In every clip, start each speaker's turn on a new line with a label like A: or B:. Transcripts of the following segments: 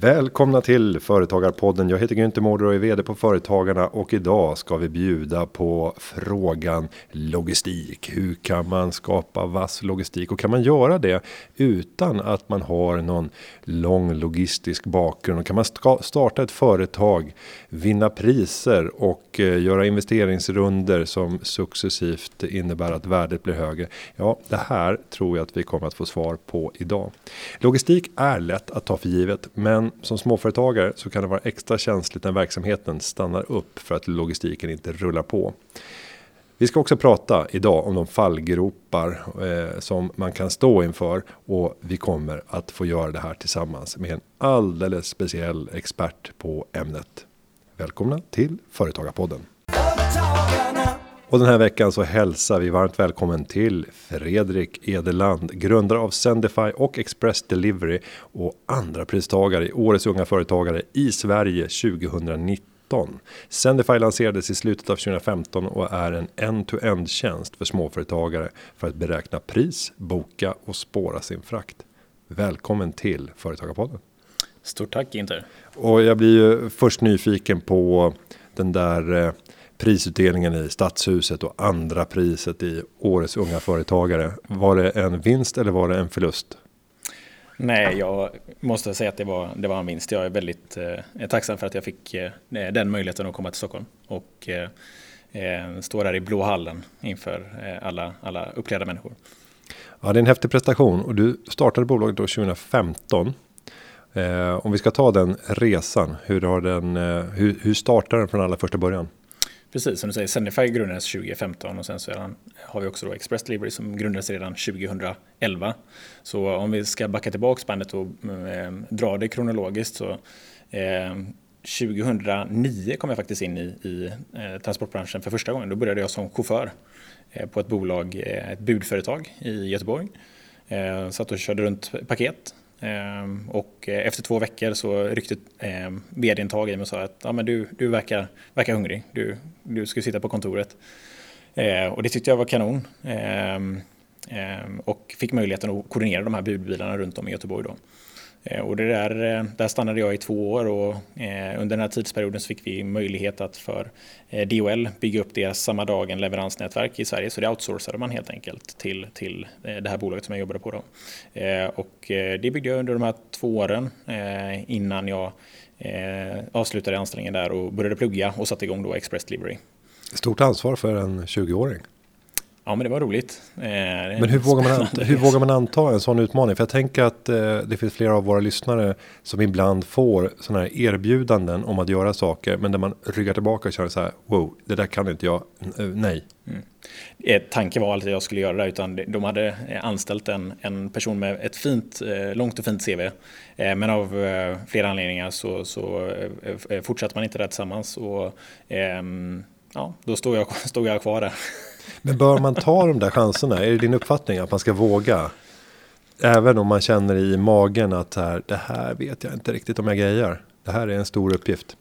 A: Välkomna till Företagarpodden. Jag heter Günther Mårder och är VD på Företagarna och idag ska vi bjuda på frågan logistik. Hur kan man skapa vass logistik och kan man göra det utan att man har någon lång logistisk bakgrund? Och kan man starta ett företag, vinna priser och eh, göra investeringsrunder som successivt innebär att värdet blir högre? Ja, det här tror jag att vi kommer att få svar på idag. Logistik är lätt att ta för givet, men som småföretagare så kan det vara extra känsligt när verksamheten stannar upp för att logistiken inte rullar på. Vi ska också prata idag om de fallgropar eh, som man kan stå inför och vi kommer att få göra det här tillsammans med en alldeles speciell expert på ämnet. Välkomna till Företagarpodden. Och den här veckan så hälsar vi varmt välkommen till Fredrik Edeland, grundare av Sendify och Express Delivery och andra pristagare i Årets unga företagare i Sverige 2019. Sendify lanserades i slutet av 2015 och är en end-to-end tjänst för småföretagare för att beräkna pris, boka och spåra sin frakt. Välkommen till Företagarpodden.
B: Stort tack Inter.
A: Och jag blir ju först nyfiken på den där eh, prisutdelningen i Stadshuset och andra priset i Årets unga företagare. Var det en vinst eller var det en förlust?
B: Nej, jag måste säga att det var, det var en vinst. Jag är väldigt eh, tacksam för att jag fick eh, den möjligheten att komma till Stockholm och eh, eh stå där i blå hallen inför eh, alla, alla uppklädda människor.
A: Ja, det är en häftig prestation och du startade bolaget då 2015. Eh, om vi ska ta den resan, hur, har den, hur, hur startade den från allra första början?
B: Precis, som du säger, Sendify grundades 2015 och sen så har vi också då Express Delivery som grundades redan 2011. Så om vi ska backa tillbaka bandet och eh, dra det kronologiskt så eh, 2009 kom jag faktiskt in i, i eh, transportbranschen för första gången. Då började jag som chaufför eh, på ett bolag, eh, ett budföretag i Göteborg. Eh, satt och körde runt paket Ehm, och eh, efter två veckor så ryckte ehm, vdn tag i mig och sa att ja, men du, du verkar, verkar hungrig, du, du ska sitta på kontoret. Ehm, och det tyckte jag var kanon. Och fick möjligheten att koordinera de här budbilarna runt om i Göteborg. Då. Eh, och det där, eh, där stannade jag i två år och eh, under den här tidsperioden så fick vi möjlighet att för DHL bygga upp deras samma dagen leveransnätverk i Sverige. Så det outsourcade man helt enkelt till, till det här bolaget som jag jobbade på. Då. Och det byggde jag under de här två åren innan jag avslutade anställningen där och började plugga och satte igång då Express Delivery.
A: Stort ansvar för en 20-åring.
B: Ja, men det var roligt.
A: Eh, men hur vågar, man, hur vågar man anta en sån utmaning? För jag tänker att eh, det finns flera av våra lyssnare som ibland får sådana här erbjudanden om att göra saker, men där man ryggar tillbaka och känner så här, wow, det där kan inte jag, eh, nej. Mm.
B: Eh, tanken var alltid att jag skulle göra det, utan de hade anställt en, en person med ett fint, långt och fint CV. Men av flera anledningar så, så fortsatte man inte där tillsammans. Och, ehm, ja, då stod jag, stod jag kvar där.
A: Men bör man ta de där chanserna? Är det din uppfattning att man ska våga? Även om man känner i magen att här, det här vet jag inte riktigt om jag grejar. Det här är en stor uppgift.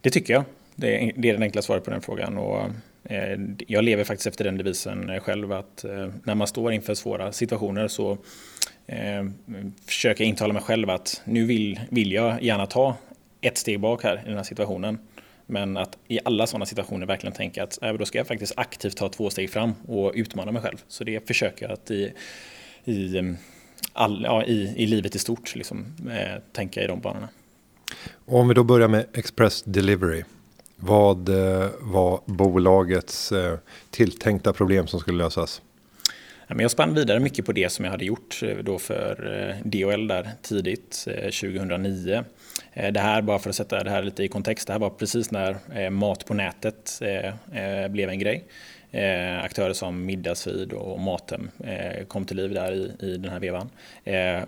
B: Det tycker jag. Det är, det är den enkla svaret på den frågan. Och, eh, jag lever faktiskt efter den devisen eh, själv att eh, när man står inför svåra situationer så eh, försöker jag intala mig själv att nu vill, vill jag gärna ta ett steg bak här i den här situationen. Men att i alla sådana situationer verkligen tänka att äh, då ska jag faktiskt aktivt ta två steg fram och utmana mig själv. Så det försöker jag att i, i, mm, all, ja, i, i livet i stort liksom, eh, tänka i de banorna.
A: Om vi då börjar med Express Delivery. Vad eh, var bolagets eh, tilltänkta problem som skulle lösas?
B: Jag spann vidare mycket på det som jag hade gjort eh, då för eh, DHL där tidigt 2009. Eh, det här, bara för att sätta det här lite i kontext, det här var precis när eh, mat på nätet eh, blev en grej. Aktörer som Middagsfeed och Mathem kom till liv där i, i den här vevan.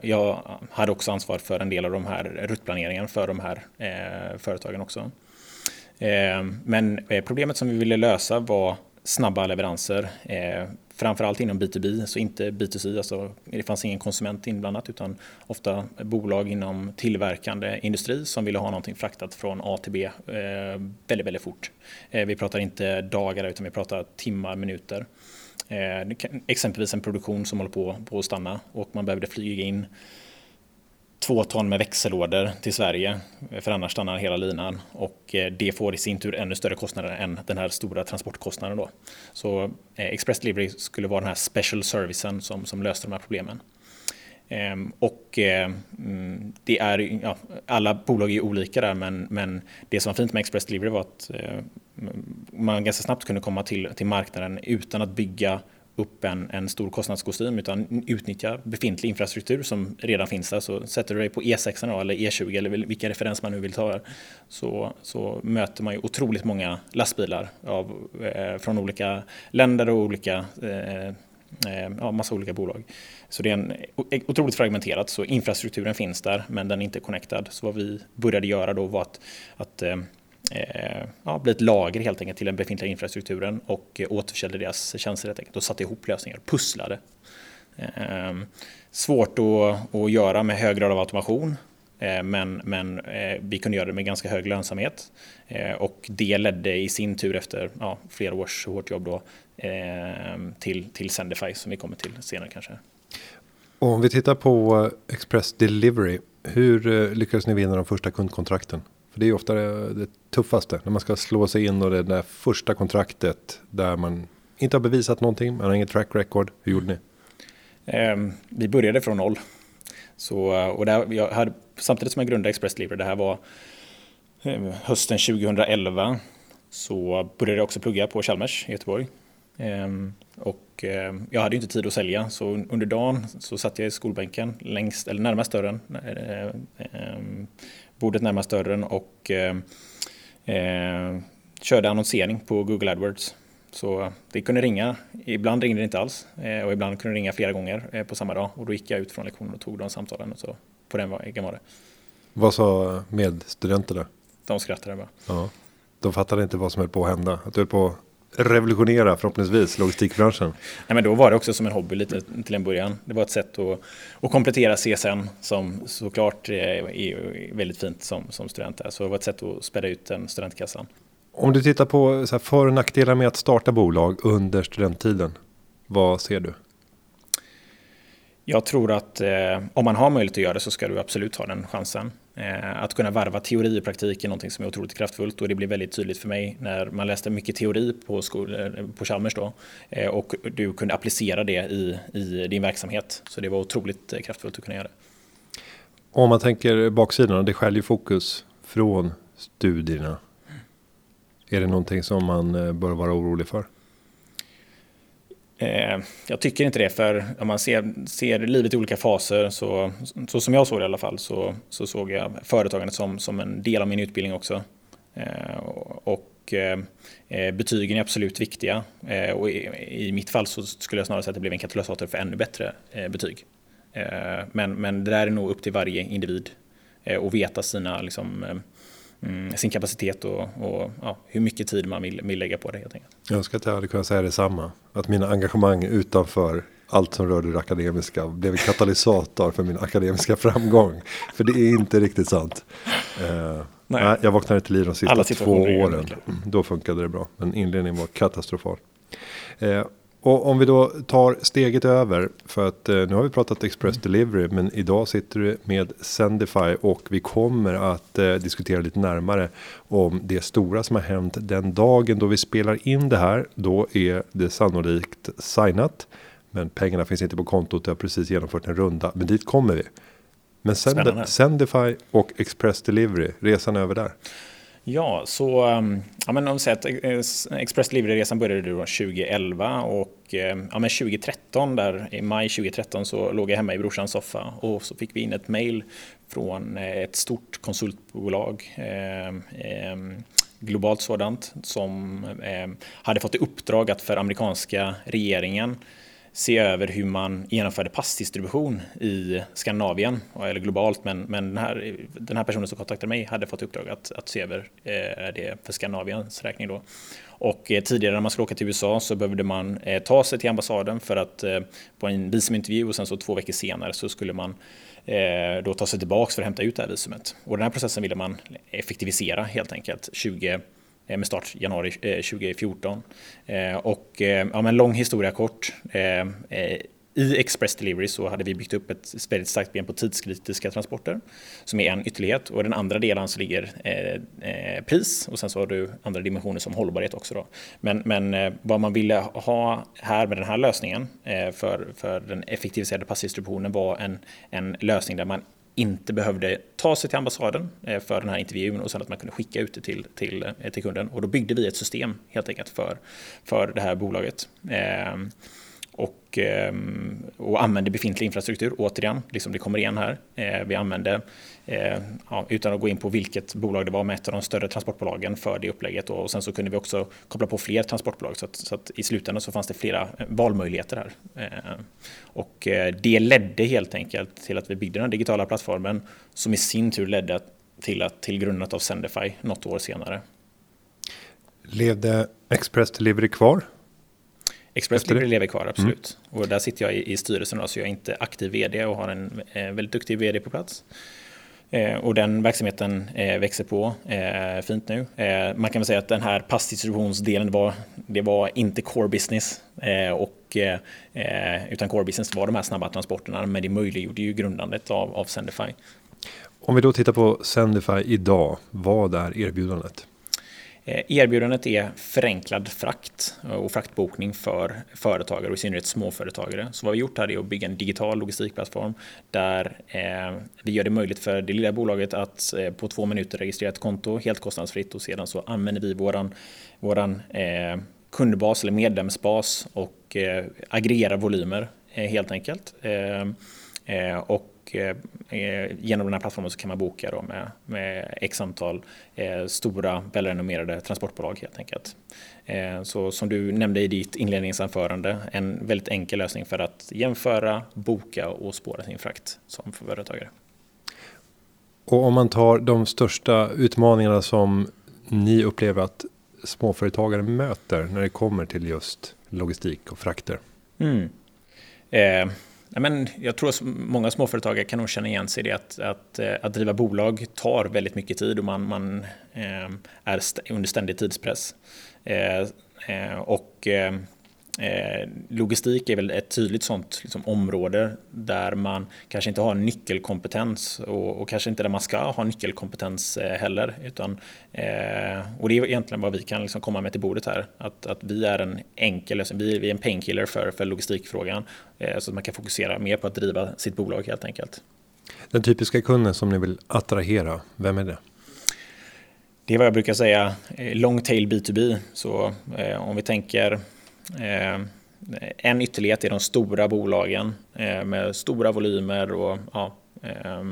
B: Jag hade också ansvar för en del av de här ruttplaneringen för de här företagen också. Men problemet som vi ville lösa var snabba leveranser framförallt inom B2B, så inte B2C. Alltså, det fanns ingen konsument inblandat utan ofta bolag inom tillverkande industri som ville ha någonting fraktat från A till B eh, väldigt, väldigt fort. Eh, vi pratar inte dagar utan vi pratar timmar, minuter. Eh, exempelvis en produktion som håller på, på att stanna och man behövde flyga in två ton med växellådor till Sverige, eh, för annars stannar hela linan. Och eh, det får i sin tur ännu större kostnader än den här stora transportkostnaden. Då. Så eh, Express Delivery skulle vara den här special servicen som, som löser de här problemen. Ehm, och mm, det är, ja, alla bolag är olika där, men, men det som var fint med Express Delivery var att man ganska snabbt kunde komma till, till marknaden utan att bygga upp en, en stor kostnadskostym utan utnyttja befintlig infrastruktur som redan finns där. Så sätter du dig på E6 då, eller E20 eller vilka referens man nu vill ta så, så möter man ju otroligt många lastbilar av, eh, från olika länder och olika eh, eh ja, massa olika bolag. Så det är en, e-, otroligt fragmenterat, så infrastrukturen finns där men den är inte connectad. Så vad vi började göra då var att, att eh, Eh, ja, bli ett lager helt enkelt till den befintliga infrastrukturen och eh, återförsäljde deras tjänster helt enkelt och satte ihop lösningar, pusslade. Eh, svårt att, att göra med hög grad av automation eh, men, men eh, vi kunde göra det med ganska hög lönsamhet eh, och det ledde i sin tur efter ja, flera års hårt jobb då, ehm, till, till Sendify som vi kommer till senare kanske.
A: Om vi tittar på Express Delivery, hur eh, lyckades ni vinna de första kundkontrakten? För det är ofta det, det tuffaste när man ska slå sig in och det där första kontraktet där man inte har bevisat någonting, man har inget track record. Hur gjorde ni?
B: Eh, vi började från noll. Så, och där, jag hade, samtidigt som jag grundade Express Libre, det här var eh, hösten 2011, så började jag också plugga på Chalmers i Göteborg. Eh, och eh, jag hade inte tid att sälja, så under dagen så satt jag i skolbänken längst, eller närmast dörren eh, ehm, bordet närmast dörren och eh, eh, körde annonsering på Google AdWords. Så det kunde ringa, ibland ringde det inte alls eh, och ibland kunde det ringa flera gånger eh, på samma dag och då gick jag ut från lektionen och tog de samtalen. Och så på den vägen var det.
A: Vad sa medstudenterna?
B: De skrattade bara.
A: Ja. De fattade inte vad som höll på att hända. Att du höll på revolutionera förhoppningsvis logistikbranschen?
B: Nej, men då var det också som en hobby lite till en början. Det var ett sätt att, att komplettera CSN som såklart är väldigt fint som, som student. Så det var ett sätt att späda ut den studentkassan.
A: Om du tittar på så här, för och nackdelar med att starta bolag under studenttiden. Vad ser du?
B: Jag tror att eh, om man har möjlighet att göra det så ska du absolut ta den chansen. Eh, att kunna varva teori och praktik är något som är otroligt kraftfullt och det blev väldigt tydligt för mig när man läste mycket teori på, skol, eh, på Chalmers då, eh, och du kunde applicera det i, i din verksamhet. Så det var otroligt kraftfullt att kunna göra det.
A: Om man tänker baksidan, det skäljer fokus från studierna. Är det någonting som man bör vara orolig för?
B: Eh, jag tycker inte det, för om man ser, ser livet i olika faser, så, så som jag såg det i alla fall, så, så såg jag företagandet som, som en del av min utbildning också. Eh, och eh, eh betygen är absolut viktiga. Eh, och i, i, mitt fall så skulle jag snarare säga att det blev en katalysator för ännu bättre eh, betyg. men, men det där är nog upp till varje individ att veta sina liksom, sin kapacitet och, och ja, hur mycket tid man vill, vill lägga på det helt enkelt.
A: Jag önskar att jag hade kunnat säga detsamma. Att mina engagemang utanför allt som rörde det akademiska blev en katalysator för min akademiska framgång. För det är inte riktigt sant. Uh, nej. jag vaknade till liv de sista två åren. Mm, då funkade det bra. Men inledningen var katastrofal. Uh, och om vi då tar steget över för att eh, nu har vi pratat Express Delivery men idag sitter du med Sendify och vi kommer att eh, diskutera lite närmare om det stora som har hänt den dagen då vi spelar in det här. Då är det sannolikt signat men pengarna finns inte på kontot. Jag har precis genomfört en runda men dit kommer vi. Men Sendify och Express Delivery resan över där.
B: Ja, så ehm, ja, men om vi säger att eh, Express Delivery-resan började du 2011 och ehm, ja, men 2013, där i maj 2013 så låg jag hemma i brorsans soffa och så fick vi in ett mail från eh, ett stort konsultbolag, eh, globalt sådant, som eh, hade fått i uppdrag att för amerikanska regeringen se över hur man genomförde passdistribution i Skandinavien, eller globalt, men, men den, här, den här personen som kontaktade mig hade fått uppdrag att, att se över eh, det för Skandinaviens räkning. Då. Och eh, tidigare när man skulle åka till USA så behövde man eh, ta sig till ambassaden för att eh, på en visumintervju och sen så två veckor senare så skulle man eh, då ta sig tillbaks för att hämta ut det här visumet. Och den här processen ville man effektivisera helt enkelt 20 Eh, med start januari eh, 2014. Eh, och ja, men lång historia kort. I Express Delivery så hade vi byggt upp ett väldigt starkt ben på tidskritiska transporter som är en ytterlighet och den andra delen så ligger eh, pris och sen så har du andra dimensioner som hållbarhet också. Då. Men, men vad man ville ha här med den här lösningen eh, för, för den effektiviserade passdistributionen var en, en lösning där man inte behövde ta sig till ambassaden eh, för den här intervjun och sen att man kunde skicka ut det till, till, eh, till kunden. Och då byggde vi ett system helt enkelt för, för det här bolaget. Ehm, och, ehm, och använde befintlig infrastruktur. Återigen, liksom det kommer igen här. Eh, vi använde, eh, ja, utan att gå in på vilket bolag det var, med ett av de större transportbolagen för det upplägget. Och sen så kunde vi också koppla på fler transportbolag så att, så att i slutändan så fanns det flera eh, valmöjligheter här. Och det ledde helt enkelt till att vi byggde den digitala plattformen som i sin tur ledde till, att, till grundandet av Sendify något år senare.
A: Levde Express Delivery kvar
B: Express lever kvar, absolut. Mm. Och där sitter jag i, i styrelsen, då, så jag är inte aktiv vd och har en eh, väldigt duktig vd på plats. Eh, och den verksamheten eh, växer på eh, fint nu. Eh, man kan väl säga att den här passdistributionsdelen var, det var inte core business. Eh, och, utan core business var de här snabba transporterna, men det möjliggjorde ju grundandet av, av Sendify.
A: Om vi då tittar på Sendify idag, vad är erbjudandet?
B: Eh, erbjudandet är förenklad frakt eh, och fraktbokning för företagare och i synnerhet småföretagare. Så vad vi gjort här är att bygga en digital logistikplattform där eh, vi gör det möjligt för det lilla bolaget att på två minuter registrera ett konto helt kostnadsfritt och sedan så använder vi våran, våran kundbas eller medlemsbas och aggregerar volymer helt enkelt. Och Eh, eh, genom den här plattformen så kan man boka då med, med x antal eh, stora välrenommerade transportbolag helt enkelt. Så som du nämnde i ditt inledningsanförande, en väldigt enkel lösning för att jämföra, boka och spåra sin frakt som företagare.
A: Och om man tar de största utmaningarna som ni upplever att småföretagare möter när det kommer till just logistik och frakter? Mm.
B: Eh, men jag tror att många småföretagare kan nog känna igen sig i det att, att, eh, att driva bolag tar väldigt mycket tid och man, man eh, är under ständig tidspress. Eh, eh och eh, Eh, logistik är väl ett tydligt sånt liksom, område där man kanske inte har nyckelkompetens och, och, kanske inte där man ska ha nyckelkompetens eh, heller. Utan, eh, och det är egentligen vad vi kan liksom komma med till bordet här. Att, att vi är en enkel lösning, vi, vi är en painkiller för, för logistikfrågan. Eh, så att man kan fokusera mer på att driva sitt bolag helt enkelt.
A: Den typiska kunden som ni vill attrahera, vem är det?
B: Det är vad jag brukar säga, eh, long tail B2B. Så om vi tänker Eh, en ytterlighet är de stora bolagen eh, med stora volymer och ja, eh, eh,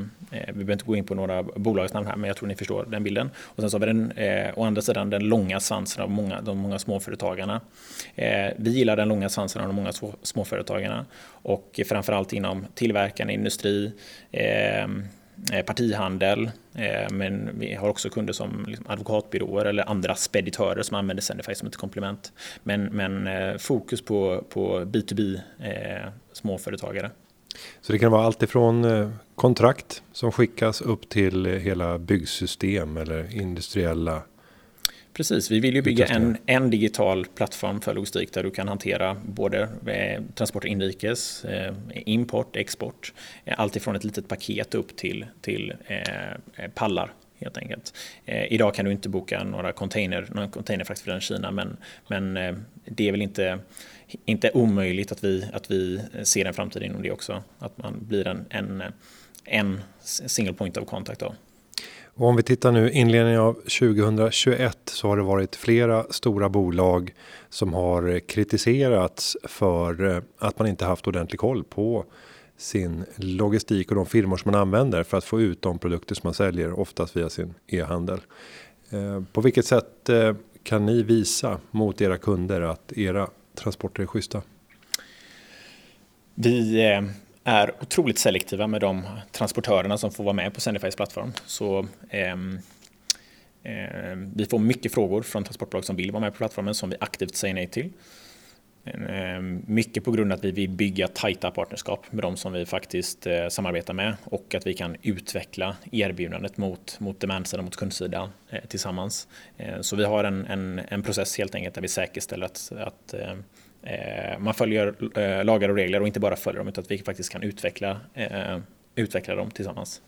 B: vi behöver inte gå in på några bolagsnamn här, men jag tror ni förstår den bilden. Och sen så har vi den, eh, å andra sidan den långa svansen av många, de många småföretagarna. vi gillar den långa svansen av de många småföretagarna och framförallt inom tillverkande industri, Eh, Eh, partihandel, eh, men vi har också kunder som liksom advokatbyråer eller andra speditörer som använder Sendify som ett komplement. Men, men eh, fokus på, på B2B småföretagare.
A: Så det kan vara allt ifrån kontrakt som skickas upp till hela byggsystem eller industriella
B: Precis, vi vill ju bygga en, en digital plattform för logistik där du kan hantera både eh, transporter inrikes, eh, import, export, eh, allt ifrån ett litet paket upp till, till eh, pallar helt enkelt. Eh, idag kan du inte boka några container, någon containerfrakt från Kina men, men eh, det är väl inte, inte omöjligt att vi, att vi ser en framtid inom det också. Att man blir en, en, en single point of contact. Då.
A: Och om vi tittar nu inledningen av 2021 så har det varit flera stora bolag som har kritiserats för eh, att man inte haft ordentlig koll på sin logistik och de firmor som man använder för att få ut de produkter som man säljer oftast via sin e-handel. Eh, på vilket sätt eh, kan ni visa mot era kunder att era transporter är schyssta?
B: Vi är otroligt selektiva med de transportörerna som får vara med på Sendifys plattform. Så, eh, eh, vi får mycket frågor från transportbolag som vill vara med på plattformen som vi aktivt säger nej till. Eh, mycket på grund av att vi vill bygga tajta partnerskap med de som vi faktiskt eh, samarbetar med och att vi kan utveckla erbjudandet mot, mot demandsidan och mot kundsidan eh, tillsammans. Eh, så vi har en, en, en process helt enkelt där vi säkerställer att, att ehm, man följer lagar och regler och inte bara följer dem utan att vi faktiskt kan utveckla, utveckla dem tillsammans.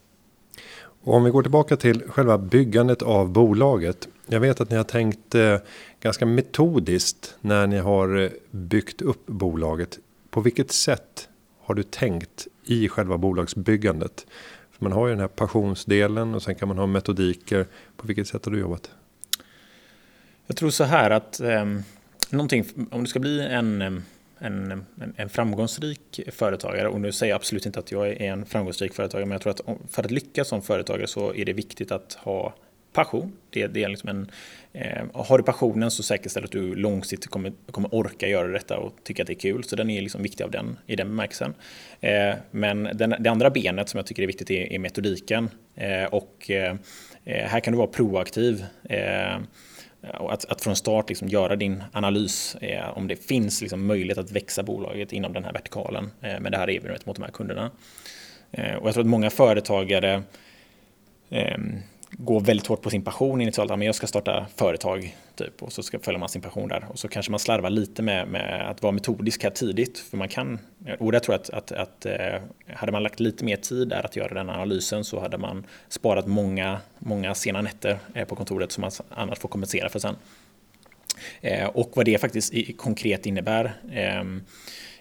A: Och om vi går tillbaka till själva byggandet av bolaget. Jag vet att ni har tänkt eh, ganska metodiskt när ni har eh, byggt upp bolaget. På vilket sätt har du tänkt i själva bolagsbyggandet? För man har ju den här passionsdelen och sen kan man ha metodiker. På vilket sätt har du jobbat?
B: Jag tror så här att eh, någonting, om du ska bli en en, en, en, framgångsrik företagare. Och nu säger jag absolut inte att jag är en framgångsrik företagare, men jag tror att för att lyckas som företagare så är det viktigt att ha passion. Det, det är liksom en, eh, har du passionen så säkerställer att du långsiktigt kommer, kommer orka göra detta och tycka att det är kul. Så den är liksom viktig av den, i den bemärkelsen. Eh, men den, det andra benet som jag tycker är viktigt är, är metodiken. Eh, och eh, eh här kan du vara proaktiv. Eh, Eh, att, att från start liksom göra din analys eh, om det finns liksom möjlighet att växa bolaget inom den här vertikalen eh, med det här erbjudandet mot de här kunderna. Eh, och jag tror att många företagare ehm, Gå väldigt hårt på sin passion initialt. Ja, men jag ska starta företag typ, och så ska, följer man sin passion där. Och så kanske man slarvar lite med, med att vara metodisk här tidigt. För man kan, och jag tror att, att, att eh, hade man lagt lite mer tid där att göra den analysen så hade man sparat många, många sena nätter eh, på kontoret som man annars får kompensera för sen. Eh, och vad det faktiskt konkret innebär ehm,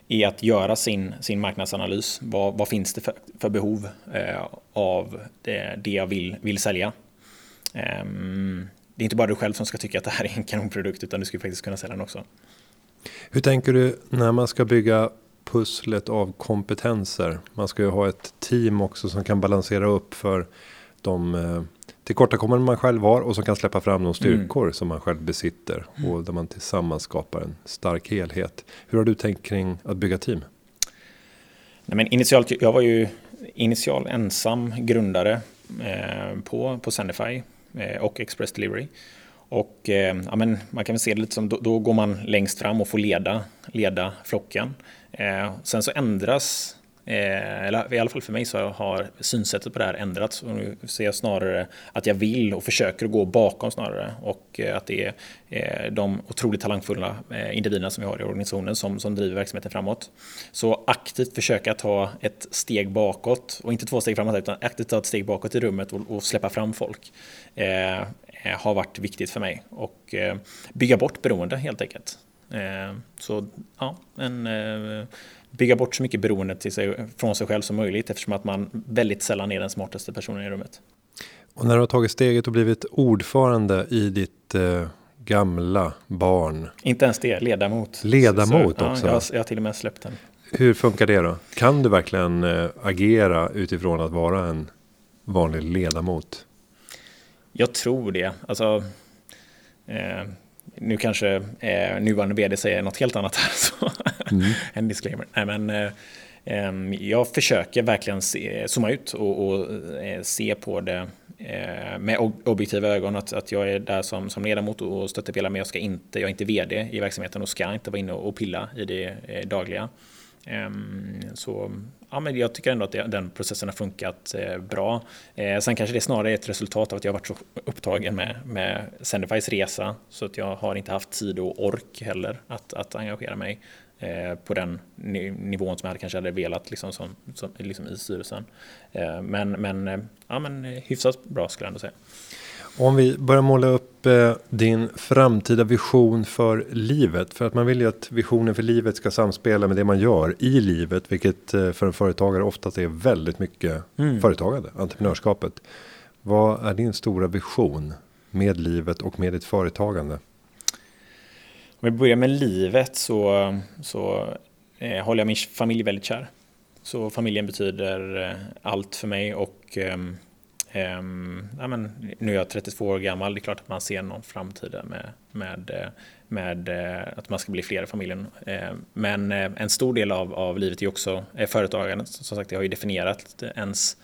B: i att göra sin, sin marknadsanalys. Vad, vad finns det för, för behov eh, av det, det, jag vill, vill sälja? Eh, det är inte bara du själv som ska tycka att det här är en kanonprodukt utan du ska faktiskt kunna sälja den också.
A: Hur tänker du när man ska bygga pusslet av kompetenser? Man ska ju ha ett team också som kan balansera upp för de eh, tillkortakommanden man själv har och som kan släppa fram de styrkor mm. som man själv besitter mm. och där man tillsammans skapar en stark helhet. Hur har du tänkt kring att bygga team?
B: Nej, men initialt, jag var ju initial ensam grundare eh, på, på Sendify eh, och Express Delivery. Och eh, ja, men man kan väl se det lite som då, då, går man längst fram och får leda, leda flocken. Eh, sen så ändras Eh, eller i alla fall för mig så har synsättet på det här ändrats. Och nu ser jag snarare att jag vill och försöker gå bakom snarare. Och eh, att det är eh, de otroligt talangfulla eh, individerna som vi har i organisationen som, som driver verksamheten framåt. Så aktivt försöka ta ett steg bakåt och inte två steg framåt utan aktivt ta ett steg bakåt i rummet och, och släppa fram folk. Eh, eh har varit viktigt för mig och eh, bygga bort beroende helt enkelt. Eh, så ja, en bygga bort så mycket beroende till sig, från sig själv som möjligt eftersom att man väldigt sällan är den smartaste personen i rummet.
A: Och när du har tagit steget och blivit ordförande i ditt eh, gamla barn.
B: Inte ens det, ledamot.
A: Ledamot
B: så,
A: också?
B: Ja, jag, jag har till och med släppt den.
A: Hur funkar det då? Kan du verkligen eh, agera utifrån att vara en vanlig ledamot?
B: Jag tror det. Alltså, eh, nu kanske eh, nuvarande vd säger något helt annat här. Så mm. en disclaimer. Nej, men, eh, jag försöker verkligen se, zooma ut och, och eh, se på det eh, med objektiva ögon. Att, att jag är där som, som ledamot och stöttepelar men jag, ska inte, jag är inte vd i verksamheten och ska inte vara inne och pilla i det eh, dagliga. Ehm, så ja, men jag tycker ändå att den processen har funkat eh, bra. Eh, sen kanske det snarare är ett resultat av att jag varit så upptagen med, med Sendifys resa så att jag har inte haft tid och ork heller att, att engagera mig eh, på den nivån som jag kanske hade velat liksom, som, som, liksom i styrelsen. men, men, ja, men hyfsat bra skulle jag ändå säga.
A: Om vi börjar måla upp eh, din framtida vision för livet. För att man vill ju att visionen för livet ska samspela med det man gör i livet. Vilket eh, för en företagare oftast är väldigt mycket mm. företagande, entreprenörskapet. Vad är din stora vision med livet och med ditt företagande?
B: Om vi börjar med livet så, så eh, håller jag min familj väldigt kär. Så familjen betyder eh, allt för mig och ehm, Um, ja, men, nu är jag 32 år gammal, det är klart att man ser någon framtid med, med, eh, med eh, att man ska bli fler i familjen. Ehm, men eh, en stor del av, av livet är också företagandet. Som sagt, det har ju definierat ens,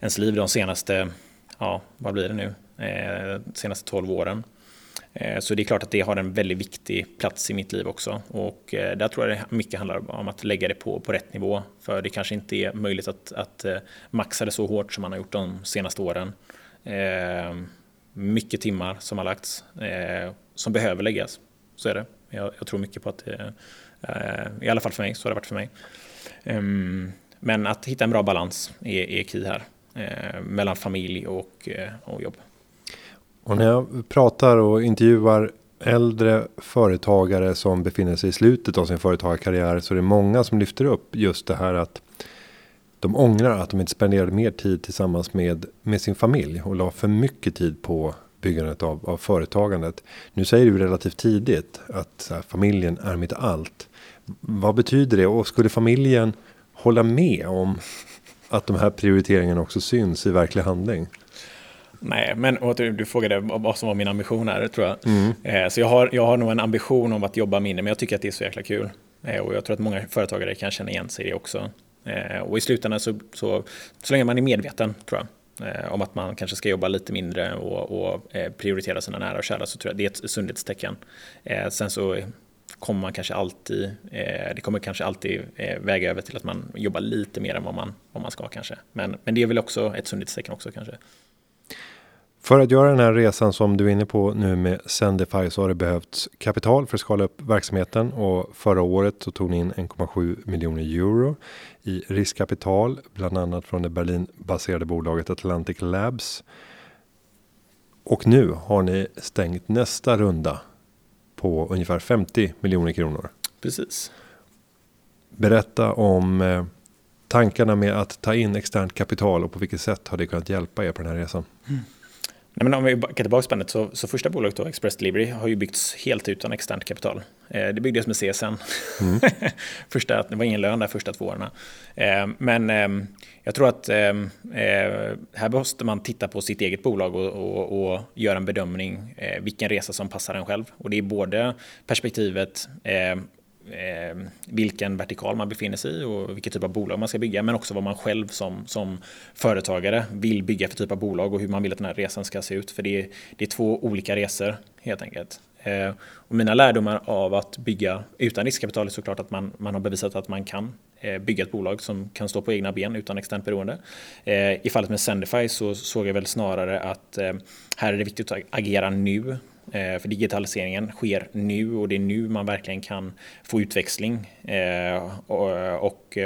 B: ens liv de senaste, ja, vad blir det nu, senaste 12 åren. Eh, så det är klart att det har en väldigt viktig plats i mitt liv också. Och eh, där tror jag det mycket handlar om att lägga det på, på rätt nivå. För det kanske inte är möjligt att, att eh, maxa det så hårt som man har gjort de senaste åren. Mycket timmar som har lagts, som behöver läggas. Så är det. Jag, jag tror mycket på att det, i alla fall för mig, så har det varit för mig. Ehm, men att hitta en bra balans är, är key här mellan familj och, och jobb.
A: Och när jag pratar och intervjuar äldre företagare som befinner sig i slutet av sin företagarkarriär så är det många som lyfter upp just det här att de ångrar att de inte spenderade mer tid tillsammans med med sin familj och la för mycket tid på byggandet av, av företagandet. Nu säger du relativt tidigt att här, familjen är mitt allt. Vad betyder det och skulle familjen hålla med om att de här prioriteringarna också syns i verklig handling?
B: Nej, men du, du frågade vad som var min ambition här, tror jag. Mm. Eh, så jag har, jag har nog en ambition om att jobba mindre, men jag tycker att det är så jäkla kul. Eh, och jag tror att många företagare kan känna igen sig i det också. Eh, och i slutändan så, så, så länge man är medveten, tror jag, om att man kanske ska jobba lite mindre och, och prioritera sina nära och kära, så tror jag det är ett sundhetstecken. Sen så kommer man kanske alltid, det kommer kanske alltid väga över till att man jobbar lite mer än vad man, vad man ska kanske. Men, men det är väl också ett sundhetstecken också kanske.
A: För att göra den här resan som du är inne på nu med Sendify så har det behövts kapital för att skala upp verksamheten och förra året så tog ni in 1,7 miljoner euro i riskkapital, bland annat från det Berlinbaserade bolaget Atlantic Labs. Och nu har ni stängt nästa runda på ungefär 50 miljoner kronor.
B: Precis.
A: Berätta om eh, tankarna med att ta in externt kapital och på vilket sätt har det kunnat hjälpa er på den här resan? Mm.
B: Nej, men om vi backar tillbaka spannet så, så första bolaget då, Express Delivery, har ju byggts helt utan externt kapital. Eh, det byggdes med CSN. Mm. första, det var ingen lön där första två åren. Eh, men eh, jag tror att ehm, eh, här måste man titta på sitt eget bolag och, och, och göra en bedömning eh, vilken resa som passar en själv. Och det är både perspektivet ehm, eh, vilken vertikal man befinner sig i och vilket typ av bolag man ska bygga, men också vad man själv som, som företagare vill bygga för typ av bolag och hur man vill att den här resan ska se ut. För det är, det är två olika resor helt enkelt. Eh, och mina lärdomar av att bygga utan riskkapital är såklart att man, man har bevisat att man kan eh, bygga ett bolag som kan stå på egna ben utan externt beroende. Eh, I fallet med Sendify så såg jag väl snarare att eh, här är det viktigt att agera nu Eh, för digitaliseringen sker nu och det är nu man verkligen kan få utväxling. Eh, och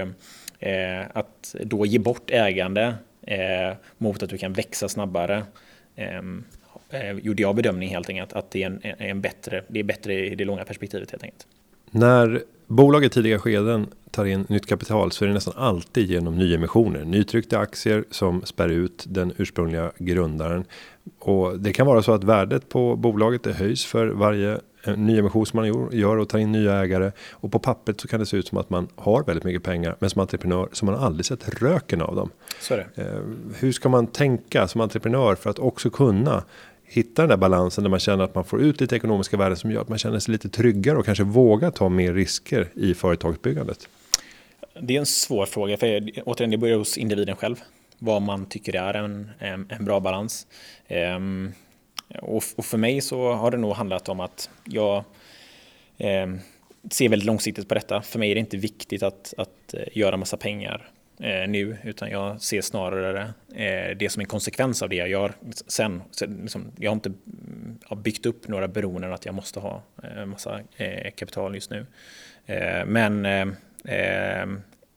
B: eh, att då ge bort ägande mot att du kan växa snabbare gjorde jag bedömning helt enkelt att det är, en, en bättre, det är bättre i det långa perspektivet helt enkelt.
A: När bolag i tidiga skeden tar in nytt kapital så är det nästan alltid genom nyemissioner. Nytryckta aktier som spär ut den ursprungliga grundaren. Och det kan vara så att värdet på bolaget det höjs för varje eh, nyemission som man gör och tar in nya ägare. Och på pappret så kan det se ut som att man har väldigt mycket pengar. Men som entreprenör så man aldrig sett röken av dem.
B: Så är
A: det. Eh, hur ska man tänka som entreprenör för att också kunna hitta den där balansen där man känner att man får ut lite ekonomiska värden som gör att man känner sig lite tryggare och kanske vågar ta mer risker i företagsbyggandet?
B: Det är en svår fråga, för återigen, det börjar hos individen själv. Vad man tycker är en, en, en bra balans. Ehm, och, och, för mig så har det nog handlat om att jag um, ser väldigt långsiktigt på detta. För mig är det inte viktigt att, att eh, göra massa pengar eh, nu, utan jag ser snarare eh, det som en konsekvens av det jag gör sen. liksom, jag har inte mm, har byggt upp några beroenden att jag måste ha eh, massa eh, kapital just nu. Eh, men eh, eh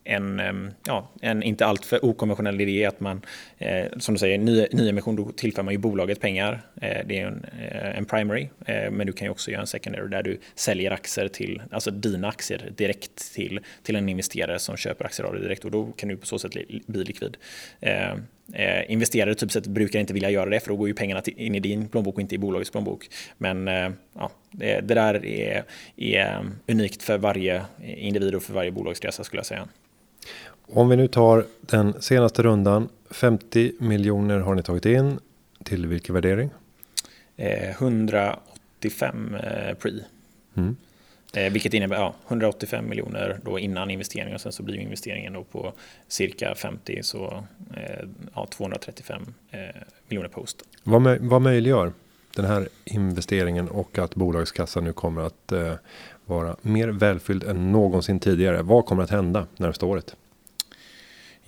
B: en, ja, en inte alltför okonventionell idé att man, eh, som du säger, ny, nyemission, då tillför man ju bolaget pengar. Eh, det är en, eh, en primary, eh, men du kan ju också göra en secondary där du säljer aktier till, alltså dina aktier direkt till, till en investerare som köper aktier av dig direkt och då kan du på så sätt bli likvid. Eh, eh, investerare typ sett brukar inte vilja göra det för då går ju pengarna till, in i din plånbok och inte i bolagets plånbok. Men eh, ja, det, det där är, är unikt för varje individ och för varje bolagsresa skulle jag säga.
A: Om vi nu tar den senaste rundan. 50 miljoner har ni tagit in. Till vilken värdering?
B: Eh, 185 eh, pre. Mm. Eh, vilket innebär ja, 185 miljoner då innan investeringen och sen så blir investeringen då på cirka 50 så eh, ja, 235 eh, miljoner post.
A: Vad, vad möjliggör den här investeringen och att bolagskassan nu kommer att eh, vara mer välfylld än någonsin tidigare? Vad kommer att hända närmsta året?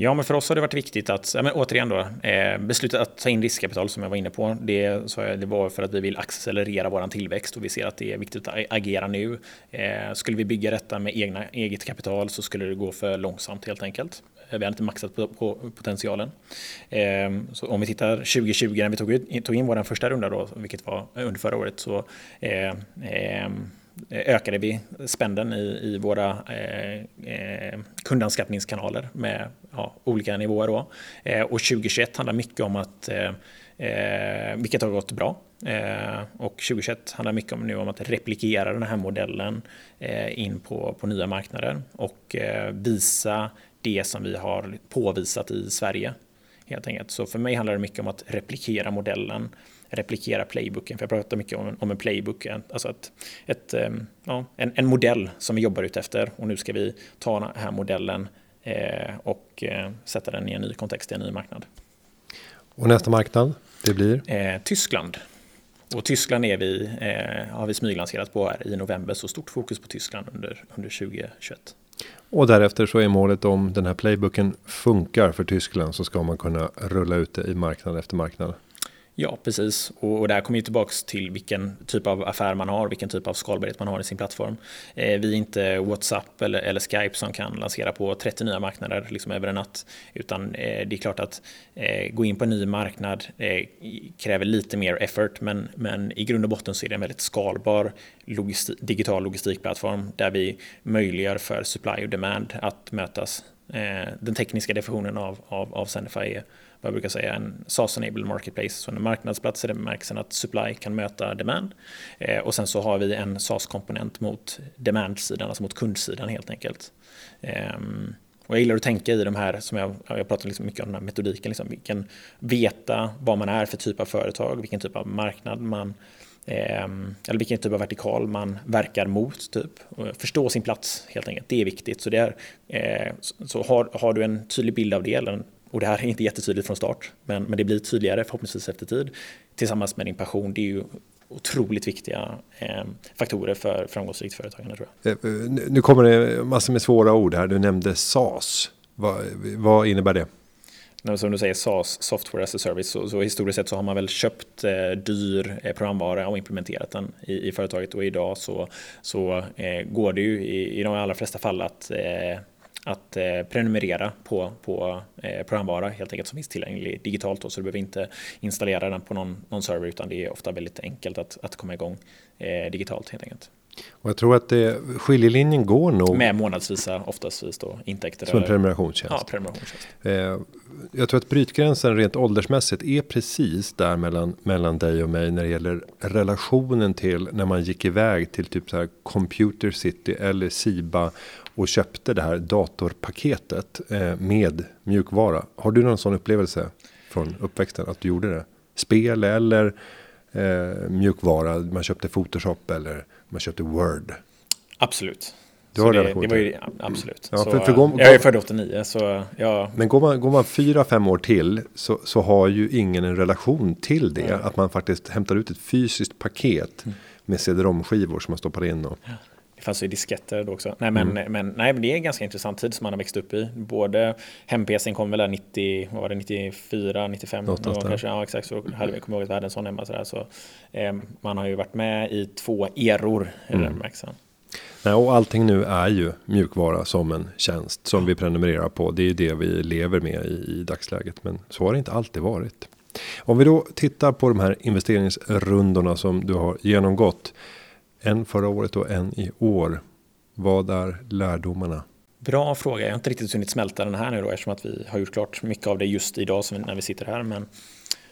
B: Ja, men för oss har det varit viktigt att, ja, men återigen då, eh, beslutet att ta in riskkapital som jag var inne på, det, så det var för att vi vill accelerera vår tillväxt och vi ser att det är viktigt att agera nu. Eh, skulle vi bygga detta med egna, eget kapital så skulle det gå för långsamt helt enkelt. Eh, vi hade inte maxat på, på potentialen. Eh, så om vi tittar 2020 när vi tog, tog in vår första runda då, vilket var under förra året, så eh, eh, ökade vi spänden i, i våra eh, kundanskattningskanaler kundanskaffningskanaler med ja, olika nivåer. Då. Eh, och 2021 handlar mycket om att, eh, eh, vilket har gått bra, eh, och 2021 handlar mycket om, nu om att replikera den här modellen eh, in på, på nya marknader och eh, visa det som vi har påvisat i Sverige. Helt enkelt. Så för mig handlar det mycket om att replikera modellen replikera playbooken. För jag pratar mycket om, om en playbook, alltså ett, ett, ehm, ja, en, en modell som vi jobbar ut efter. Och nu ska vi ta den här modellen eh, och eh, sätta den i en ny kontext, i en ny marknad.
A: Och nästa marknad, det blir?
B: Eh, Tyskland. Och Tyskland är vi, eh, har vi smyglanserat på här i november, så stort fokus på Tyskland under, under 2021.
A: Och därefter så är målet om den här playbooken funkar för Tyskland så ska man kunna rulla ut det i marknad efter marknad.
B: Ja, precis. Och, och det här kommer ju tillbaks till vilken typ av affär man har, vilken typ av skalbarhet man har i sin plattform. Eh, vi är inte WhatsApp eller, eller, Skype som kan lansera på 30 nya marknader liksom över en natt. Utan eh, det är klart att eh, gå in på en ny marknad eh, kräver lite mer effort, men, men i grund och botten så är det en väldigt skalbar logistik, digital logistikplattform där vi möjliggör för supply och demand att mötas. Eh, den tekniska definitionen av, av, av Sendify är vad jag brukar säga, en SaaS-enabled marketplace, så en marknadsplats i den bemärkelsen att supply kan möta demand. Eh, och sen så har vi en SaaS-komponent mot demand-sidan, alltså mot kundsidan helt enkelt. Eh, och jag gillar att tänka i de här, som jag, jag pratar liksom mycket om den här metodiken, liksom, vilken, veta vad man är för typ av företag, vilken typ av marknad man eh, eller vilken typ av vertikal man verkar mot. Typ. Förstå sin plats helt enkelt, det är viktigt. Så, det är, eh, så har, har du en tydlig bild av det, eller en och det här är inte jättetydligt från start, men, men det blir tydligare förhoppningsvis efter tid. Tillsammans med din passion, det är ju otroligt viktiga eh, faktorer för framgångsrikt företagande tror jag.
A: Eh, eh, nu kommer det massor med svåra ord här. Du nämnde SAS. Vad, vad innebär det?
B: som du säger SAS, Software as a Service, så, så historiskt sett så har man väl köpt eh, dyr eh, programvara och implementerat den i, i företaget och idag så, så eh, går det ju i, i de allra flesta fall att att eh, prenumerera på, på eh, programvara helt enkelt som finns tillgänglig digitalt. Då, så du behöver inte installera den på någon, någon server utan det är ofta väldigt enkelt att, att komma igång eh, digitalt helt enkelt.
A: Och jag tror att det, skiljelinjen går nog.
B: Med månadsvisa oftastvis då intäkter.
A: Som en prenumerationstjänst.
B: Ja, prenumerationstjänst.
A: Eh, jag tror att brytgränsen rent åldersmässigt är precis där mellan, mellan dig och mig när det gäller relationen till när man gick iväg till typ så här Computer City eller Siba och köpte det här datorpaketet eh, med mjukvara. Har du någon sån upplevelse från uppväxten att du gjorde det? Spel eller eh, mjukvara? Man köpte Photoshop eller man köpte Word?
B: Absolut.
A: Du har
B: det,
A: relation
B: det var ju, absolut. Ja, så,
A: för, för går,
B: jag är född 89 så ja.
A: Men går man, går man fyra, fem år till så, så har ju ingen en relation till det. Mm. Att man faktiskt hämtar ut ett fysiskt paket mm. med cd-rom-skivor som man stoppar in. Och, ja.
B: Det fanns ju disketter då också. Nej men, mm. men, nej, men det är en ganska intressant tid som man har växt upp i. Både hem-PCn kom väl där 90, vad var det, 94, 95 någon gång kanske. Ja exakt, så hade vi, kommer ihåg att vi hade en sån hemma. Sådär, så, eh, man har ju varit med i två eror i mm. den
A: Nej, och allting nu är ju mjukvara som en tjänst som vi prenumererar på. Det är ju det vi lever med i, i dagsläget. Men så har det inte alltid varit. Om vi då tittar på de här investeringsrundorna som du har genomgått. En förra året och en i år. Vad är lärdomarna?
B: Bra fråga. Jag har inte riktigt hunnit smälta den här nu då eftersom att vi har gjort klart mycket av det just idag när vi sitter här. Men,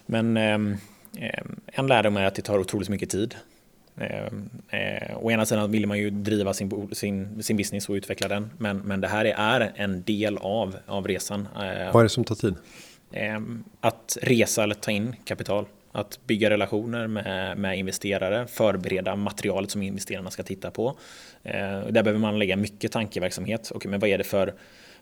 B: men eh, en lärdom är att det tar otroligt mycket tid. Eh, eh, å ena sidan vill man ju driva sin, sin, sin business och utveckla den. Men, men det här är en del av, av resan.
A: Eh, Vad är det som tar tid?
B: Eh, att resa eller ta in kapital att bygga relationer med, med investerare, förbereda materialet som investerarna ska titta på. Eh, där behöver man lägga mycket tankeverksamhet. Okay, men vad är det för,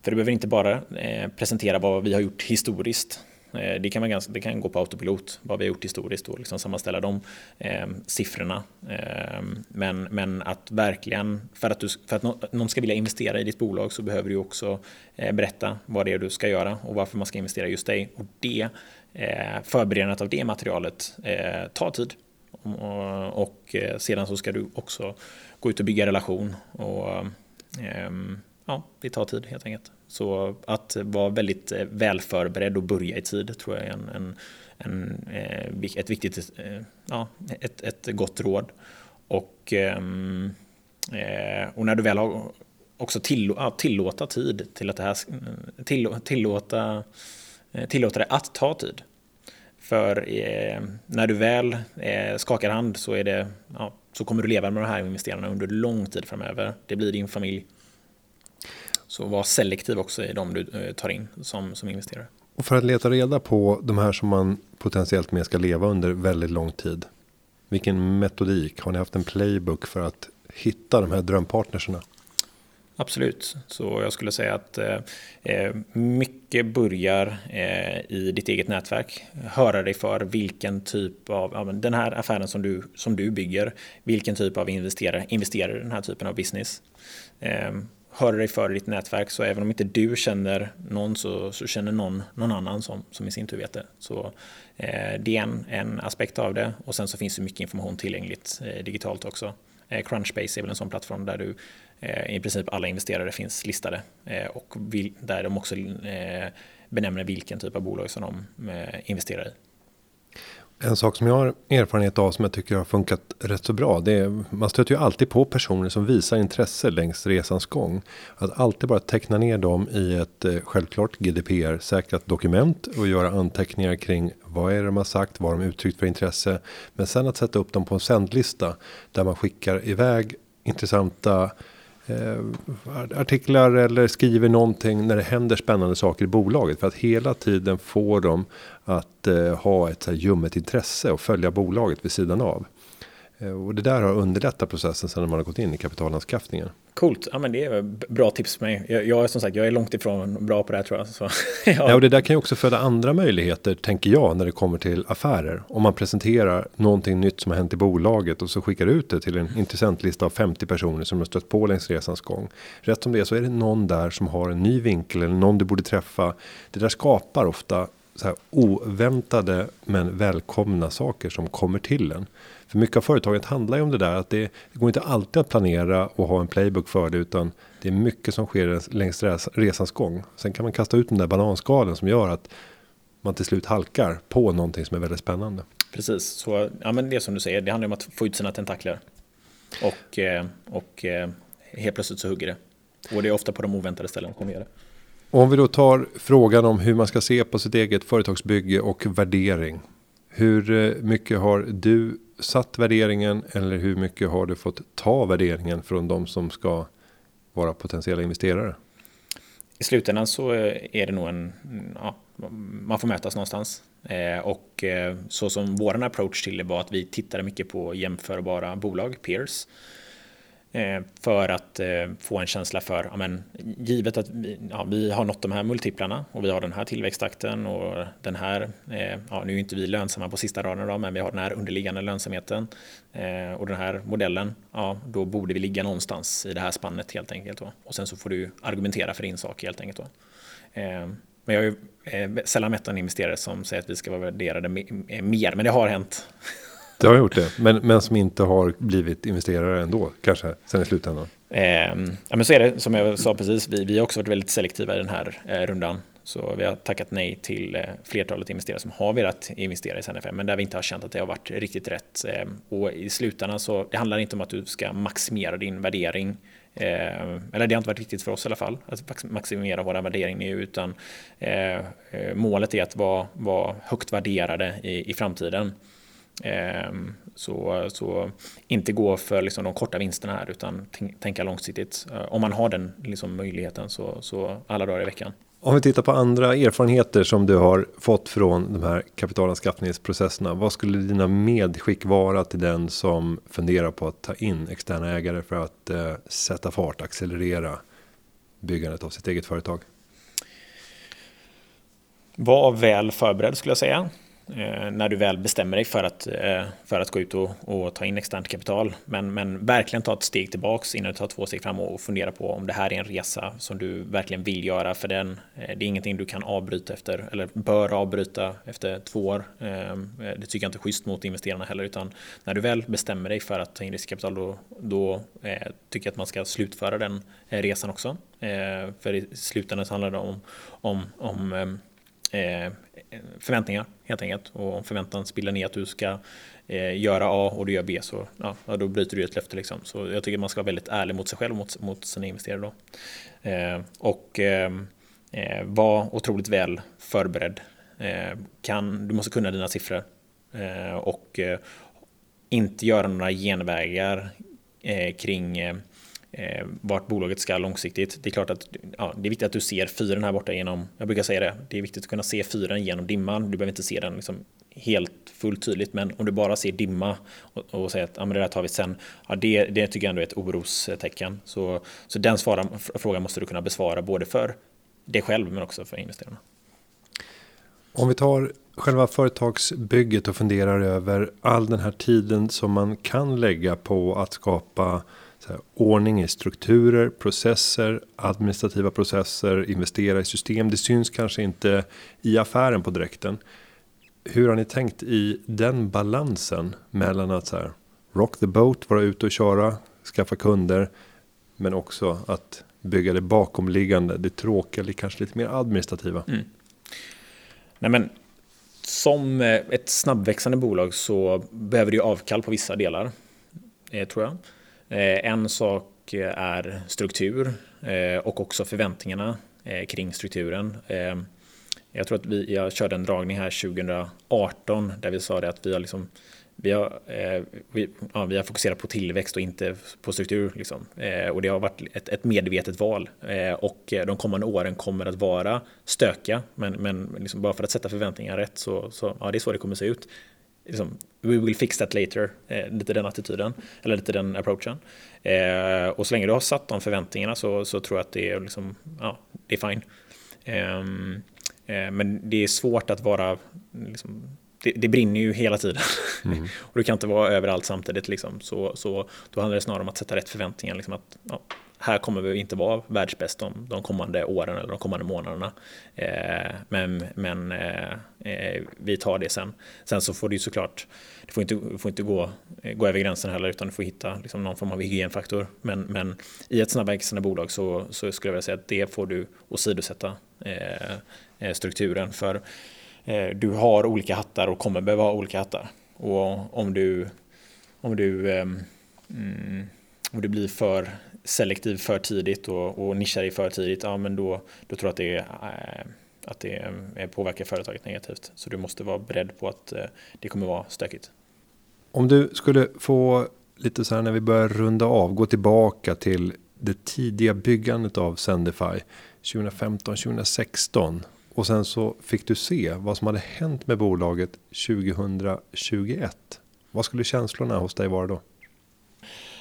B: för du behöver inte bara eh, presentera vad vi har gjort historiskt Eh, det kan, vara ganska, det kan gå på autopilot, vad vi har gjort historiskt och liksom sammanställa de eh, siffrorna. Eh, men, men att verkligen, för att, du, för att någon ska vilja investera i ditt bolag så behöver du också eh, berätta vad det är du ska göra och varför man ska investera just dig. Och det, Eh, förberedandet av det materialet eh, tar tid. Och, och eh, sedan så ska du också gå ut och bygga relation. Och, ehm, ja, det tar tid helt enkelt. Så att vara väldigt eh, väl förberedd och börja i tid tror jag är en, en, en ett viktigt, ja, ett, ett gott råd. Och, ehm, och när du väl har också tillåta tid till att det här tillåta, Eh, tillåta det att ta tid. För eh, när du väl eh, skakar hand så, är det, ja, så kommer du leva med de här investerarna under lång tid framöver. Det blir din familj, så var selektiv också i de du tar in som, som investerare.
A: Och för att leta reda på de här som man potentiellt med ska leva under väldigt lång tid. Vilken metodik? Har ni haft en playbook för att hitta de här drömpartnerserna?
B: Absolut, så jag skulle säga att eh, eh, mycket börjar eh, i ditt eget nätverk. Höra dig för vilken typ av, ja, den här affären som du, som du bygger, vilken typ av investerare investerar i den här typen av business. Eh, höra dig för i ditt nätverk. Så även om inte du känner någon så, så känner någon någon annan som, som i sin tur vet det. Så eh, det är en, en aspekt av det. Och sen så finns det mycket information tillgängligt eh, digitalt också. Crunchbase är väl en sån plattform där du Eh, i princip alla investerare finns listade eh, och vill, där de också eh, benämner vilken typ av bolag som de investerar i.
A: En sak som jag har erfarenhet av som jag tycker har funkat rätt så bra. Det är, man stöter ju alltid på personer som visar intresse längs resans gång. Att alltid bara teckna ner dem i ett självklart GDPR säkrat dokument och göra anteckningar kring vad är det de har sagt, vad de uttryckt för intresse. Men sen att sätta upp dem på en sändlista där man skickar iväg intressanta Eh, artiklar eller skriver någonting när det händer spännande saker i bolaget. För att hela tiden få dem att eh, ha ett så här, ljummet intresse och följa bolaget vid sidan av. Eh, och det där har underlättat processen sen när man har gått in i kapitalanskaffningen.
B: Coolt, ja men det är bra tips för mig. Jag, jag är som sagt, jag är långt ifrån bra på det här tror jag. Så,
A: ja. ja. och det där kan ju också föda andra möjligheter, tänker jag, när det kommer till affärer. Om man presenterar någonting nytt som har hänt i bolaget och så skickar ut det till en intressentlista av 50 personer som har stött på längs resans gång. Rätt som det är så är det någon där som har en ny vinkel eller någon du borde träffa. Det där skapar ofta så här oväntade men välkomna saker som kommer till en. För mycket av företaget handlar ju om det där att det, det går inte alltid att planera och ha en playbook för det utan det är mycket som sker längs resans gång. Sen kan man kasta ut den där bananskalen som gör att man till slut halkar på någonting som är väldigt spännande.
B: Precis, så ja, men det som du säger, det handlar om att få ut sina tentakler. Och, eh, och eh, helt plötsligt så hugger det. Och det är ofta på de oväntade ställen som kommer göra det.
A: Om vi då tar frågan om hur man ska se på sitt eget företagsbygge och värdering. Hur eh, mycket har du satt värderingen eller hur mycket har du fått ta värderingen från de som ska vara potentiella investerare?
B: I slutändan så eh, är det nog en, ja, man får mötas någonstans. Eh, och eh, så som våran approach till det var att vi tittade mycket på jämförbara bolag, peers. Eh, för att eh, få en känsla för, ja, men, givet att vi, ja, vi har nått de här multiplarna och vi har den här tillväxttakten och den här, eh, ja, nu är inte vi lönsamma på sista raden idag, men vi har den här underliggande lönsamheten och den här modellen, ja, då borde vi ligga någonstans i det här spannet helt enkelt. Då. Och sen så får du argumentera för din sak helt enkelt. Då. Men jag har ju sällan mött en investerare som säger att vi ska vara värderade mer, men det har hänt.
A: Det har gjort det, men, men som inte har blivit investerare ändå, kanske sen i slutändan.
B: Eh, ja, men så är det, som jag sa precis, vi, vi har också varit väldigt selektiva i den här eh, rundan. Så vi har tackat nej till eh, flertalet investerare som har velat investera i SNFM, men där vi inte har känt att det har varit riktigt rätt. Eh, och i slutändan så, det handlar inte om att du ska maximera din värdering, Eh, eller det har inte varit riktigt för oss i alla fall, att maximera våra värdering nu, utan eh, eh, målet är att vara, vara högt värderade i, i framtiden. Ehm, så, så inte gå för liksom de korta vinsterna här utan tänka långsiktigt. Eh, om man har den liksom möjligheten så, så alla dagar i veckan.
A: Om vi tittar på andra erfarenheter som du har fått från de här kapitalanskaffningsprocesserna. Vad skulle dina medskick vara till den som funderar på att ta in externa ägare för att eh, sätta fart, accelerera byggandet av sitt eget företag?
B: var väl förberedd skulle jag säga. Eh, när du väl bestämmer dig för att, eh, för att gå ut och, och, ta in externt kapital. Men, men verkligen ta ett steg tillbaks innan du tar två steg fram och fundera på om det här är en resa som du verkligen vill göra. För den, eh, det är ingenting du kan avbryta efter, eller bör avbryta efter två år. Ehm, eh, det tycker jag inte är schysst mot investerarna heller, utan när du väl bestämmer dig för att ta in riskkapital, då, då eh, tycker jag att man ska slutföra den eh, resan också. För i slutändan så handlar det om, om, om ehm, förväntningar helt enkelt. Och om förväntan spiller ner att du ska eh, göra A och du gör B så ja, då bryter du ett löfte. Liksom. Så jag tycker man ska vara väldigt ärlig mot sig själv och mot, mot sina investerare. Då. Eh, och eh, eh, var otroligt väl förberedd. Eh, kan, du måste kunna dina siffror. Eh, och eh, inte göra några genvägar eh, kring eh, vart bolaget ska långsiktigt. Det är klart att ja, det är viktigt att du ser fyren här borta genom, jag brukar säga det, det är viktigt att kunna se fyren genom dimman. Du behöver inte se den liksom helt fullt tydligt, men om du bara ser dimma och, och säger att ja, men det där tar vi sen, ja, det, det tycker jag ändå är ett orostecken. Så, så den svara, frågan måste du kunna besvara både för dig själv men också för investerarna.
A: Om vi tar själva företagsbygget och funderar över all den här tiden som man kan lägga på att skapa här, ordning i strukturer, processer, administrativa processer, investera i system. Det syns kanske inte i affären på direkten. Hur har ni tänkt i den balansen mellan att så här, rock the boat, vara ute och köra, skaffa kunder, men också att bygga det bakomliggande, det tråkiga, det kanske lite mer administrativa. Mm.
B: Nej, men som eh, ett snabbväxande bolag så behöver du avkall på vissa delar, eh, tror jag. Eh, en sak är struktur eh, och också förväntningarna eh, kring strukturen. Jag tror att vi, jag körde en dragning här 2018 där vi sa det att vi har, liksom, vi har, vi, ja, vi har fokuserat på tillväxt och inte på struktur. Liksom. och det har varit ett, ett medvetet val. och de kommande åren kommer att vara stökiga. Men, men liksom bara för att sätta förväntningar rätt så, så ja, det är så det kommer att se ut liksom, we will fix that later, eh, lite den attityden, eller lite den approachen. Eh, och så länge du har satt de förväntningarna så, så tror jag att det är, liksom, ja, det är fine. Ehm, eh, men det är svårt att vara, liksom, det, det, brinner ju hela tiden. Mm. och du kan inte vara överallt samtidigt. Liksom. Så, så då handlar det snarare om att sätta rätt förväntningar. Liksom att, ja, här kommer vi inte vara världsbäst de, de kommande åren eller de kommande månaderna. Eh, men men eh, eh, vi tar det sen. Sen så får du såklart, det får inte, får inte gå, gå över gränsen heller utan du får hitta liksom någon form av hygienfaktor. Men, men i ett snabbväxande bolag så, så skulle jag vilja säga att det får du åsidosätta eh, eh strukturen. För eh, Eh, du har olika hattar och kommer behöva ha olika hattar. Och om du, om du ehm, mm, om du blir för selektiv för tidigt och, och nischar i för tidigt, ja men då, då tror jag att det, är, att det påverkar företaget negativt. Så du måste vara beredd på att eh, det kommer vara stökigt.
A: Om du skulle få lite så här när vi börjar runda av, gå tillbaka till det tidiga byggandet av Sendify 2015, 2016 och sen så fick du se vad som hade hänt med bolaget 2021. Vad skulle känslorna hos dig vara då?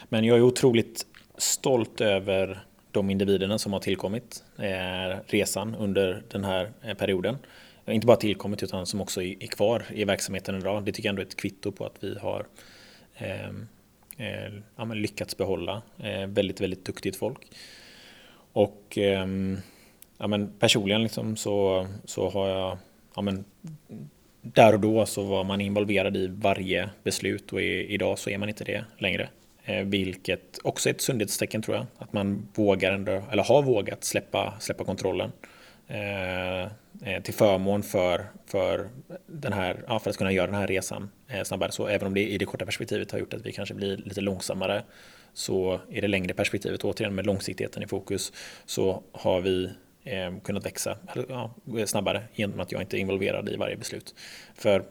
B: Men jag är otroligt stolt över de individerna som har tillkommit eh, resan under den här eh, perioden. Inte bara tillkommit utan som också är kvar i verksamheten idag. Det tycker jag ändå är ett kvitto på att vi har eh, eh, ja, lyckats behålla eh, väldigt, väldigt duktigt folk. Och ehm, ja, men personligen liksom så, så har jag, ja, men, där och då så var man involverad i varje beslut och i, idag så är man inte det längre. Eh, vilket också är ett sundhetstecken tror jag. Att man vågar ändå, eller har vågat släppa, släppa kontrollen. Eh, eh till förmån för, för, den här, ja, för att kunna göra den här resan eh, snabbare. Så även om det i det korta perspektivet har gjort att vi kanske blir lite långsammare så i det längre perspektivet, återigen med långsiktigheten i fokus, så har vi eh, kunnat växa ja, snabbare genom att jag inte är involverad i varje beslut. För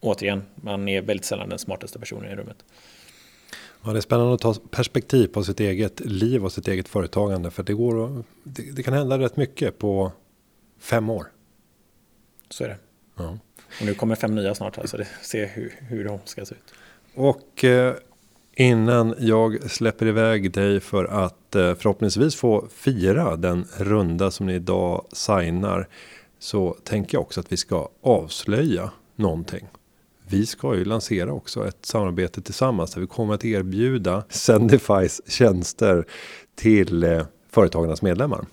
B: återigen, man är väldigt sällan den smartaste personen i rummet.
A: Ja, det är spännande att ta perspektiv på sitt eget liv och sitt eget företagande. För det, går det, det kan hända rätt mycket på fem år.
B: Så är det. Ja. Och nu kommer fem nya snart, så alltså se hur, hur de ska se ut.
A: Och eh, innan jag släpper iväg dig för att eh, förhoppningsvis få fira den runda som ni idag signar. så tänker jag också att vi ska avslöja någonting. Vi ska ju lansera också ett samarbete tillsammans där vi kommer att erbjuda Sendifys tjänster till eh, företagarnas medlemmar.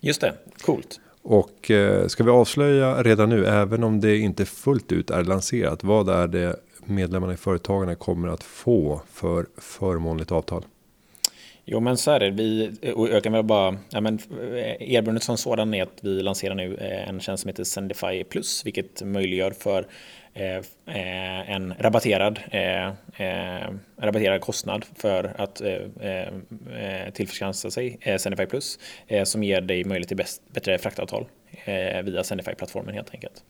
B: Just det, coolt.
A: Och eh, ska vi avslöja redan nu, även om det inte fullt ut är lanserat, vad är det medlemmarna i Företagarna kommer att få för förmånligt avtal?
B: Jo men så är det. Vi, och jag kan väl bara, ja, men eh, erbjudandet som sådan är att vi lanserar nu eh, en tjänst som heter Sendify Plus, vilket möjliggör för eh, eh en rabatterad, eh, eh, rabatterad kostnad för att eh, tillförskansa sig Sendify Plus, som ger dig möjlighet till bäst, bättre fraktavtal via Sendify-plattformen helt enkelt.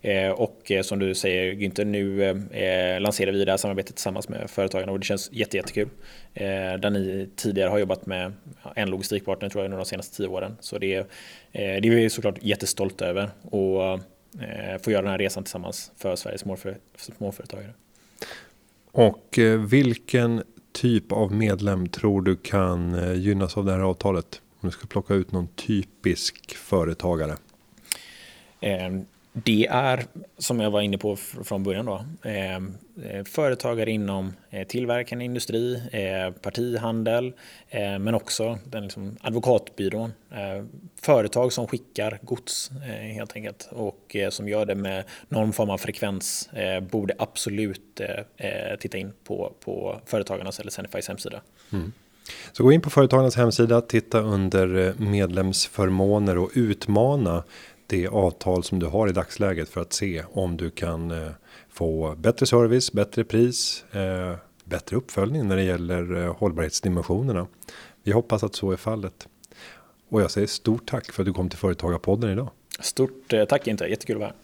B: Eh, och eh, som du säger Günther, nu eh, lanserar vi det här samarbetet tillsammans med företagarna och det känns jättejättekul. Där ni tidigare har jobbat med en logistikpartner tror jag under de senaste tio åren. Så det, det är vi såklart jättestolta över och få göra den här resan tillsammans för Sveriges småföretagare.
A: Och vilken typ av medlem tror du kan gynnas av det här avtalet? Om du ska plocka ut någon typisk företagare.
B: Det är, som jag var inne på från början, då, ehm, eh, företagare inom eh, tillverkande industri, eh, partihandel, eh, men också den liksom, advokatbyrån. Eh, företag som skickar gods eh, helt enkelt och eh, som gör det med någon form av frekvens eh, borde absolut titta in på, på Företagarnas eller Zenifys hemsida. Mm.
A: Så gå in på Företagarnas hemsida, titta under medlemsförmåner och utmana det avtal som du har i dagsläget för att se om du kan eh, få bättre service, bättre pris, eh, bättre uppföljning när det gäller eh, hållbarhetsdimensionerna. Vi hoppas att så är fallet. Och jag säger stort tack för att du kom till Företagarpodden idag.
B: Stort tack inte, jättekul att vara här.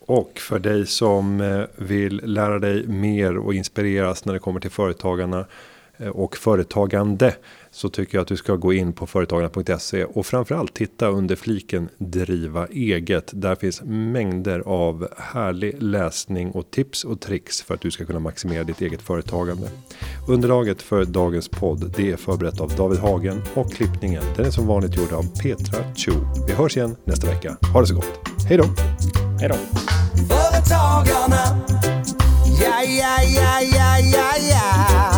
A: Och för dig som vill lära dig mer och inspireras när det kommer till företagarna och företagande så tycker jag att du ska gå in på företagarna.se och framförallt titta under fliken driva eget. Där finns mängder av härlig läsning och tips och tricks för att du ska kunna maximera ditt eget företagande. Underlaget för dagens podd det är förberett av David Hagen och klippningen den är som vanligt gjord av Petra Chu. Vi hörs igen nästa vecka. Ha det så gott. Hej då!
B: Hej då!
C: Företagarna Ja, ja, ja, ja, ja,